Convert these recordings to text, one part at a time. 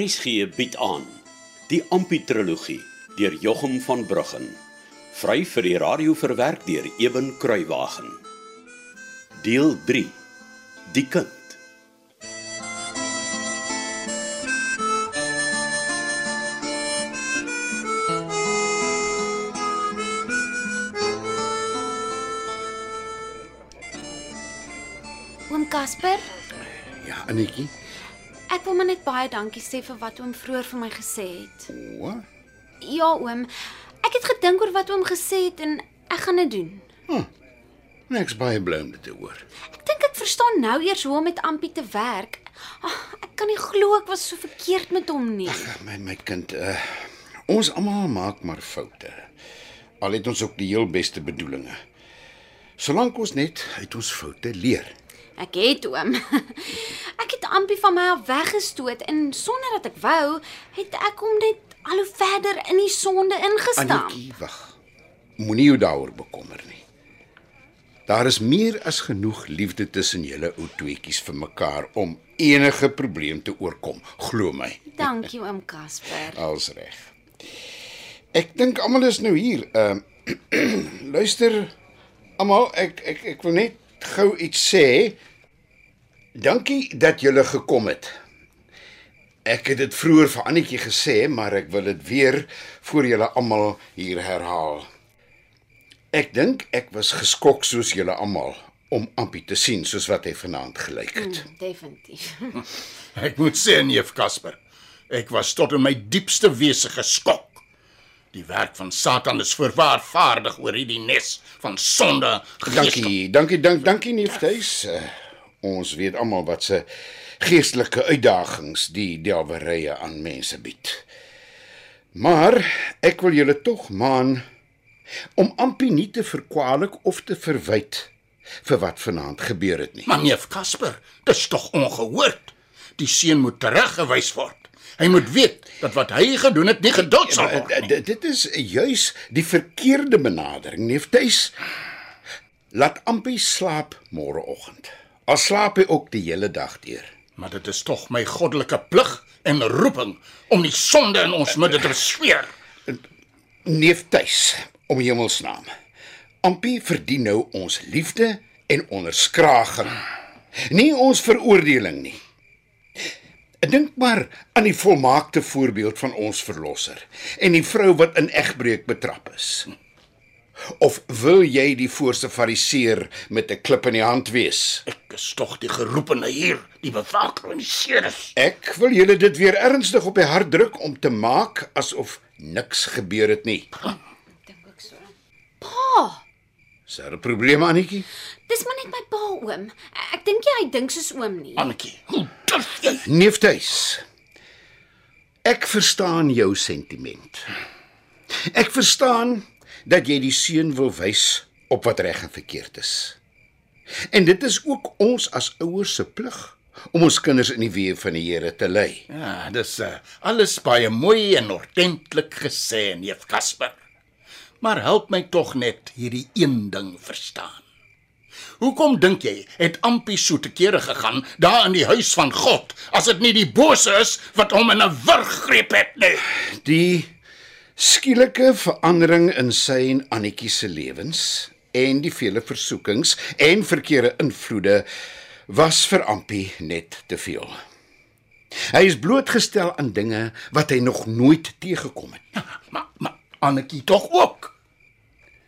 RSG bied aan die Amputrologie deur Jochum van Bruggen. Vry vir die radio verwerk deur Eben Kruiwagen. Deel 3. Die kind. Oom Casper, Ja, Annetjie. Wil maar net baie dankie sê vir wat oom vroeër vir my gesê het. O, Ja, oom. Ek het gedink oor wat oom gesê het en ek gaan dit doen. ek's baie bly om dit te hoor. Ek dink ek verstaan nou eers hoe om met Ampie te werk. Ag, ek kan nie glo ek was so verkeerd met hom nie. Ag, my my kind, uh ons almal maak maar foute. Al het ons ook die heel beste bedoelings. Solank ons net uit ons foute leer. Ek het oom. Ek het Ampie van my af weggestoot en sonder dat ek wou, het ek hom net al hoe verder in die sonde ingestamp. Annetjie, wag. Moenie jou daaroor bekommer nie. Daar is meer as genoeg liefde tussen julle ou tweetjies vir mekaar om enige probleem te oorkom, glo my. Dankie oom Casper. Als reg. Ek dink almal is nou hier. Ehm luister almal, ek ek ek wil net gou iets sê. Dankie dat julle gekom het. Ek het dit vroeër vir Annetjie gesê, maar ek wil dit weer voor julle almal hier herhaal. Ek dink ek was geskok soos julle almal om Ampie te sien soos wat hy vanaand gelyk het. Mm, definitief. Ek moet sê neef Casper, ek was tot in my diepste wese geskok. Die werk van Satan is voorwaar vaardig oor hierdie nes van sonde. Dankie, dankie, dank, dankie nie Vleis. Uh, ons weet almal wat se geestelike uitdagings die delwerye aan mense bied. Maar ek wil julle tog maan om Ampie nie te verkwalik of te verwyd vir wat vanaand gebeur het nie. Maar neef Casper, dis tog ongehoord. Die seun moet tereggewys word. Hy moet weet dat wat hy gedoen het nie geduld sal word eh, nie. d- Dit is juis die verkeerde benadering, neef Tuis. Laat Ampie slaap môreoggend. Al slaap hy ook die hele dag deur. Maar dit is tog my goddelike plig en roeping om die sonde in ons midde te besweer. Neef Tuis, om hemelsnaam. Ampie verdien nou ons liefde en onderskraging. Nie ons veroordeling nie. Dink maar aan die volmaakte voorbeeld van ons verlosser en die vrou wat in egbreek betrap is. Of wil jy die voorste fariseer met 'n klip in die hand wees? Ek is tog die geroepene hier, die bewaakriseerders. Ek wil julle dit weer ernstig op die hart druk om te maak asof niks gebeur het nie. Dink ek so. Pa, Is daar 'n probleem Annetjie? dis maar net my pa oom. Ek dink nie hy dink soos oom nie. Annetjie, hoe durf jy? Neef Tuis. Ek verstaan jou sentiment. Ek verstaan dat jy die seun wil wys op wat reg en verkeerd is. En dit is ook ons as ouers se plig om ons kinders in die weë van die Here te lei. Ja, dis uh, alles baie mooi en ordentlik gesê, neef Casper. Maar help my tog net hierdie een ding verstaan. Hoekom dink jy het Ampie so te kere gegaan daar in die huis van God as dit nie die bose is wat hom in 'n wurg greep het nie? Die skielike verandering in sy en Annetjie se lewens en die vele versoekings en verkeerde invloede was vir Ampie net te veel. Hy is blootgestel aan dinge wat hy nog nooit teëgekom het. Maar maar Annetjie tog ook.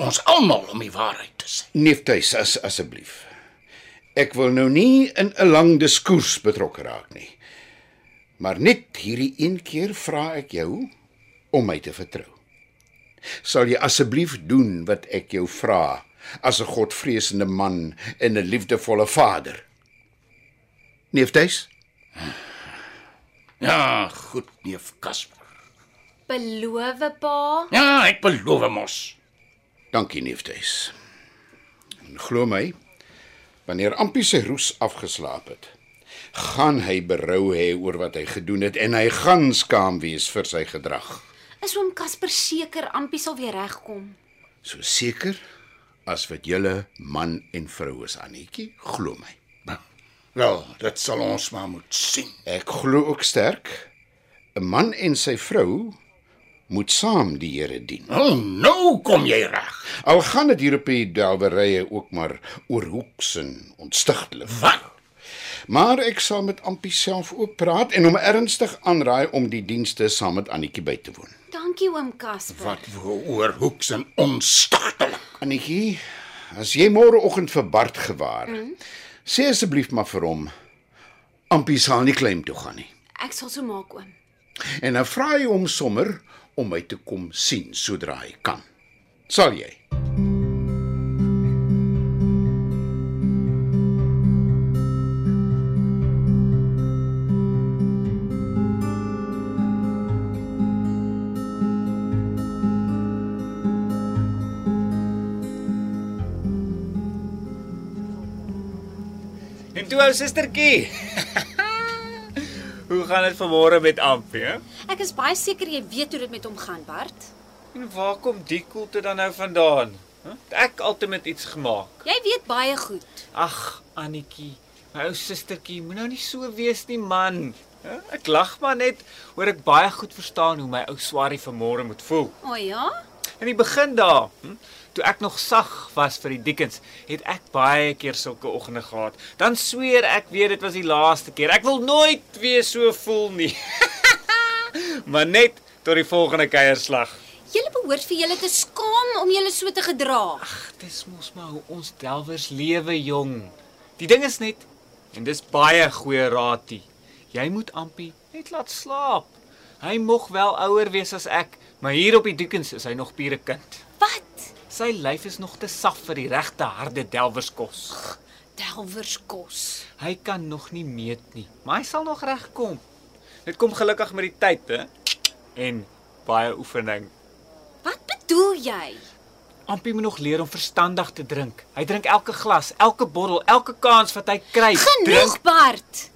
Ons almal om die waarheid te sê. Neef Tuis, as asseblief. Ek wil nou nie in 'n lang diskurs betrokke raak nie. Maar net hierdie een keer vra ek jou om my te vertrou. Sal jy asseblief doen wat ek jou vra as 'n godvreesende man en 'n liefdevolle vader? Neef Tuis? Ja, goed, neef Casper. Beloof pa. Ja, ek beloof mos. Dankie neef Tuis. En glo my, wanneer Ampie sy roes afgeslaap het, gaan hy berou hê oor wat hy gedoen het en hy gaan skaam wees vir sy gedrag. Is oom Casper seker Ampie sal weer regkom? So seker as wat julle man en vrou is Annetjie, glo my. Wel, dit sal ons maar moet sien. Ek glo ook sterk 'n Man en sy vrou moet saam die Here dien. Oh, nou kom jy reg. Al gaan dit hier op die delwerye ook maar oor hoeks en ontstigtelik. Wat? Maar ek sal met Ampie self ook praat en hom ernstig aanraai om die dienste saam met Annetjie by te woon. Dankie oom Casper. Wat oor hoeks en onstartelik. Annetjie, as jy môreoggend vir Bart gewaar, mm. sê asseblief maar vir hom Ampie sal nie klein toe gaan nie. Ek sal so maak oom. En dan vra jy hom sommer om my te kom sien sodra hy kan. Sal jy? En toe ou sustertjie. Hoe gaan dit vanmôre met Ampie? hè? Ek is baie seker jy weet hoe dit met hom gaan, Bart. En waar kom die koelte dan nou vandaan? Huh? Ek altyd met iets gemaak. Jy weet baie goed. Ag, Annetjie, my ou sustertjie, moet nou nie so wees nie, man. Huh? Ek lag maar net oor ek baie goed verstaan hoe my ou swarie vanmôre moet voel. O ja? In die begin daar, hm, toe ek nog sag was vir die dikkens, het ek baie keer sulke oggende gehad. Dan sweer ek weer dit was die laaste keer. Ek wil nooit weer so voel nie. maar net tot die volgende keierslag. Julle behoort vir julle te skaam om julle so te gedra. Ag, dis mos maar hoe ons delwers lewe, jong. Die ding is net en dis baie goeie raadie. Jy moet Ampie net laat slaap. Hy mog wel ouer wees as ek, maar hier op die Dickens is hy nog pure kind. Wat? Sy lyf is nog te sag vir die regte harde delwerskos. Delwerskos. Hy kan nog nie meet nie, maar hy sal nog regkom. Dit kom gelukkig met die tyd, hè? En baie oefening. Wat bedoel jy? Ampie moet nog leer om verstandig te drink. Hy drink elke glas, elke bottel, elke kans wat hy kry. Genoeg, Drink. Bart.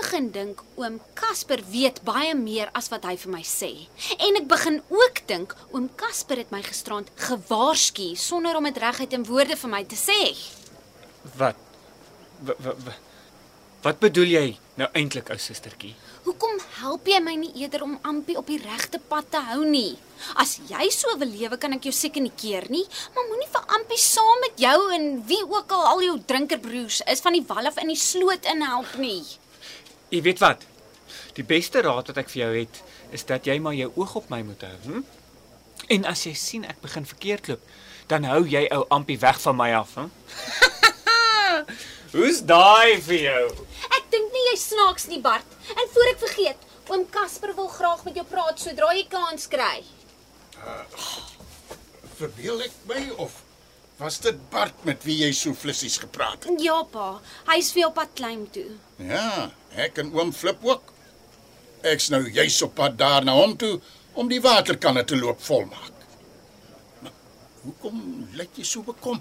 Begin dink oom Casper weet baie meer as wat hy vir my sê. En ek begin ook dink oom Casper het my gisterand gewaarsku sonder om dit reguit in woorde vir my te sê. Wat? Wat wat, wat bedoel jy nou eintlik, ou sustertjie? Hoekom help jy my nie eerder om Ampie op die regte pad te hou nie? As jy so wil lewe, kan ek jou seker nie keer nie, maar moenie vir Ampie saam met jou en wie ook al al jou drinkerbroers is van die wal af in die sloot inhelp nie. Jy weet wat? Die beste raad wat ek vir jou het, is dat jy maar jou oog op my moet hou, hm? En as jy sien ek begin verkeerd loop, dan hou jy ou Ampie weg van my af, hm? Hoe's daai vir jou? Ek dink nie jy snaaks nie, Bart. En voor ek vergeet, oom Casper wil graag met jou praat sodra jy kans kry. Verbeel ek my of was dit Bart met wie jy so flissies gepraat het? Ja, pa. Hy's vir jou pad klim toe. Ja, ek en oom Flip ook. Ek's nou juis op pad daar na hom toe om die waterkanne te loop volmaak. Maar hoekom lyk jy so bekom?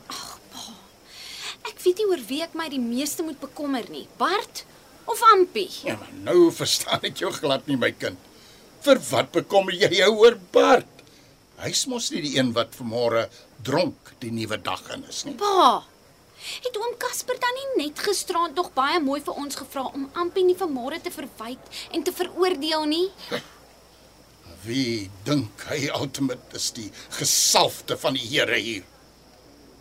Ek weet nie oor wie ek my die meeste moet bekommer nie. Bart of Ampie? Ja, maar nou verstaan ek jou glad nie, my kind. Vir wat bekommer jy jou oor Bart? Hy's mos nie die een wat vanmôre dronk die nuwe dag in is nie. Pa. Het oom Casper dan nie net gisterand nog baie mooi vir ons gevra om Ampie nie vanmôre te verwyd en te veroordeel nie? Wie dink hy ultimate is die gesalfde van die Here hier?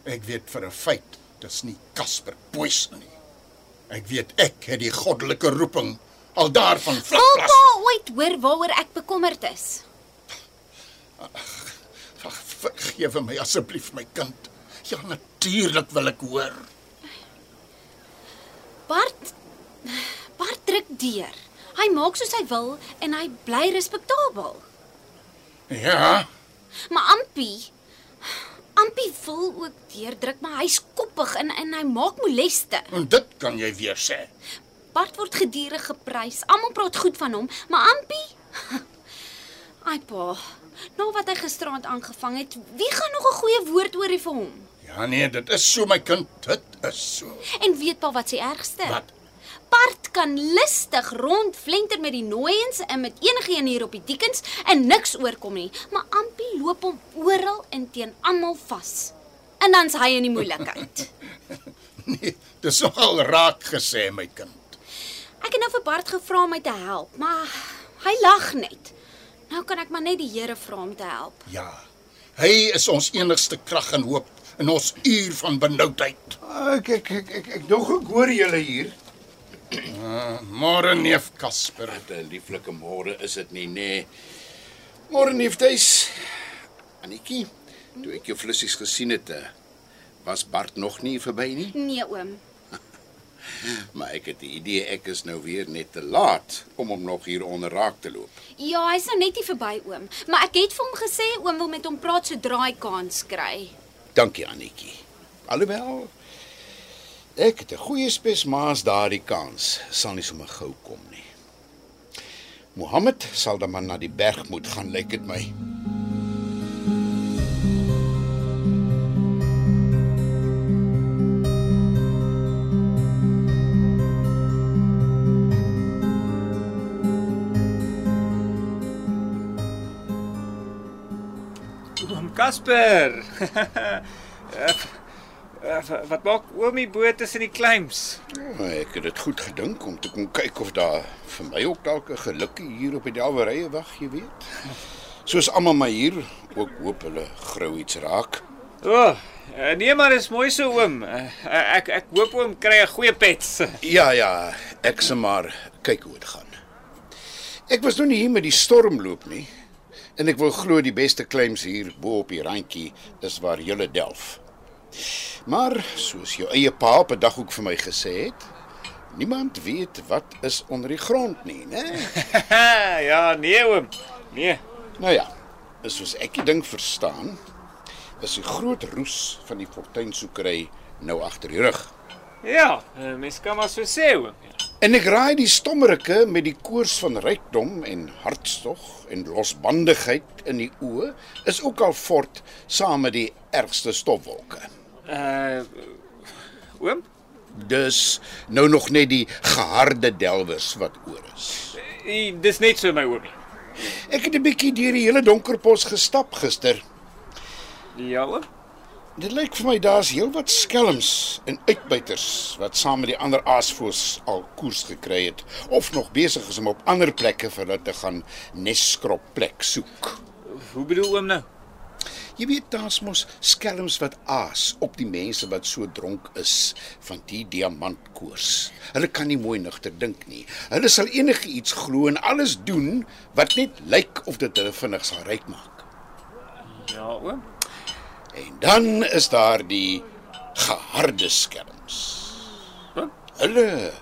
Ek weet vir 'n feit dis nie Casper Boys nie. Ek weet ek het die goddelike roeping al daarvan vlakplas. pa ooit hoor waaroor ek bekommerd is? Ag, vergewe my asseblief my kind. Ja, natuurlik wil ek hoor. Bart Bart druk deur. Hy maak soos hy wil en hy bly respektabel. Ja, Maar Ampie Ampie wil ook deurdruk, maar hy's koppig en en hy maak moleste. en dit kan jy weer sê. Bart word gedurig geprys. Almal praat goed van hom, maar Ampie Ai pa, nou wat hy gisterand aangevang het, wie gaan nog 'n goeie woord oor hê vir hom? Ja nee, dit is so my kind, dit is so. En weet pa wat se ergste? Wat? Bart kan lustig rondflenter met die nooiens en met enigiemand hier op die diekens en niks oorkom nie, maar Ampie loop hom oral en teen almal vas. En dan's hy in die moeilikheid. Nee, dis nogal raak gesê my kind. Ek het nou vir Bart gevra om my te help, maar Hy lag net. Nou kan ek maar net die Here vra om te help. Ja. Hy is ons enigste krag en hoop in ons uur van benoudheid. Ek ek ek ek, ek dog ek hoor julle hier. Môre neef Casper. Wat 'n lieflike môre is dit nie, nê? Nee. Môre neef Tuis. Anetjie, toe ek jou flissies gesien het, eh, was Bart nog nie verby nie, Nee, oom. Maar ek het die idee ek is nou weer net te laat om hom nog hier onder raak te loop. Ja, hy's nou net nie verby oom, maar ek het vir hom gesê oom wil met hom praat sodra hy kans kry. Dankie Anetjie. Alhoewel ek het 'n goeie spesmaas daardie kans sal nie sommer gou kom nie. Mohammed sal dan maar na die berg moet gaan, lyk dit my. Oom Casper. Eh, eh, Wat maak oomie bo tussen die claims? Ja, ek het dit goed gedink om te kom kyk of daar vir my ook dalk 'n gelukkie hier op die Delwerye wag, jy weet. Soos almal maar hier ook hoop hulle grou iets raak. O, oh, nee maar dis mooi so oom. Ek ek hoop oom kry 'n goeie pets. Ja, ja, ek se maar kyk hoe dit gaan. Ek was nou nie hier met die stormloop nie. En ek wil glo die beste claims hier bo op die randjie is waar julle delf. Maar soos jou eie pa op 'n dag ook vir my gesê het, niemand weet wat is onder die grond nie, né? ja, nee oom. Nee. Nou ja, soos ek die ding verstaan, is die groot roes van die fortuinsoekery nou agter die rug. Ja, eh, mens kan maar so sê oom. Ja. En ek raai die stommerike met die koors van rykdom en hartstog en losbandigheid in die oë is ook al fort saam met die ergste stofwolke. Uh oom? Dus nou nog net die geharde delwers wat oor is. Eh, Dis net so my oomie. Ek het 'n bietjie deur die hele donker bos gestap gister. Ja oom. Dit lyk vir my daar's heelwat skelms en uitbuiters wat saam met die ander aasvoëls al koers gekry het of nog besig is om op ander plekke vir hulle te gaan neskrop plek soek. Hoe bedoel oom nou? Jy weet daar's mos skelms wat aas op die mense wat so dronk is van die diamantkoers. Hulle kan nie mooi nugter dink nie. Hulle sal enigiets glo en alles doen wat net lyk of dit hulle vinnig sal ryk maak. Ja oom. En dan is daar die geharde skelms. Wat? Hulle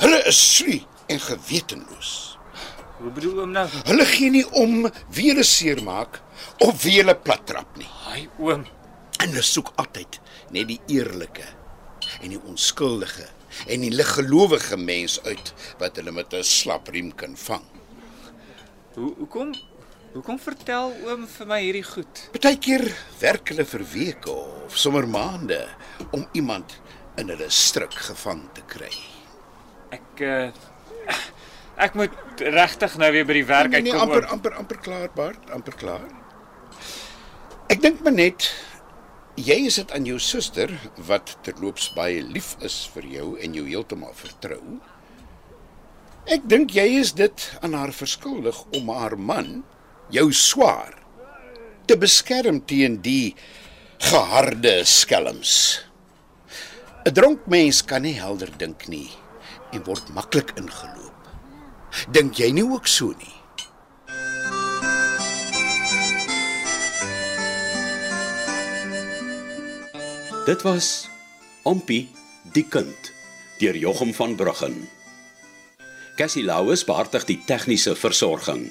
hulle is slie en gewetenloos. Hoe bedoel oom nou? Hulle gee nie om wie hulle seermaak of wie hulle plattrap nie. Ai oom. En hulle soek altyd net die eerlike en die onskuldige en die liggelowige mens uit wat hulle met 'n slap riem kan vang. Hoe hoekom hoekom vertel oom vir my hierdie goed? Partykeer werk hulle vir weke of sommer maande om iemand in hulle struik gevang te kry. Ek uh, ek moet regtig nou weer by die werk Nee, nee, uitkom. amper oom. amper amper klaar, Bart, amper klaar. Ek dink maar net jy is dit aan jou suster wat terloops baie lief is vir jou en jou heeltemal vertrou. Ek dink jy is dit aan haar verskuldig om haar man, jou swaar, te beskerm teen die geharde skelms. 'n Dronk mens kan nie helder dink nie en word maklik ingeloop. Dink jy nie ook so nie? Dit was Ompie die kind deur Jochum van Bruggen. Cassie Lauis beheer die tegniese versorging.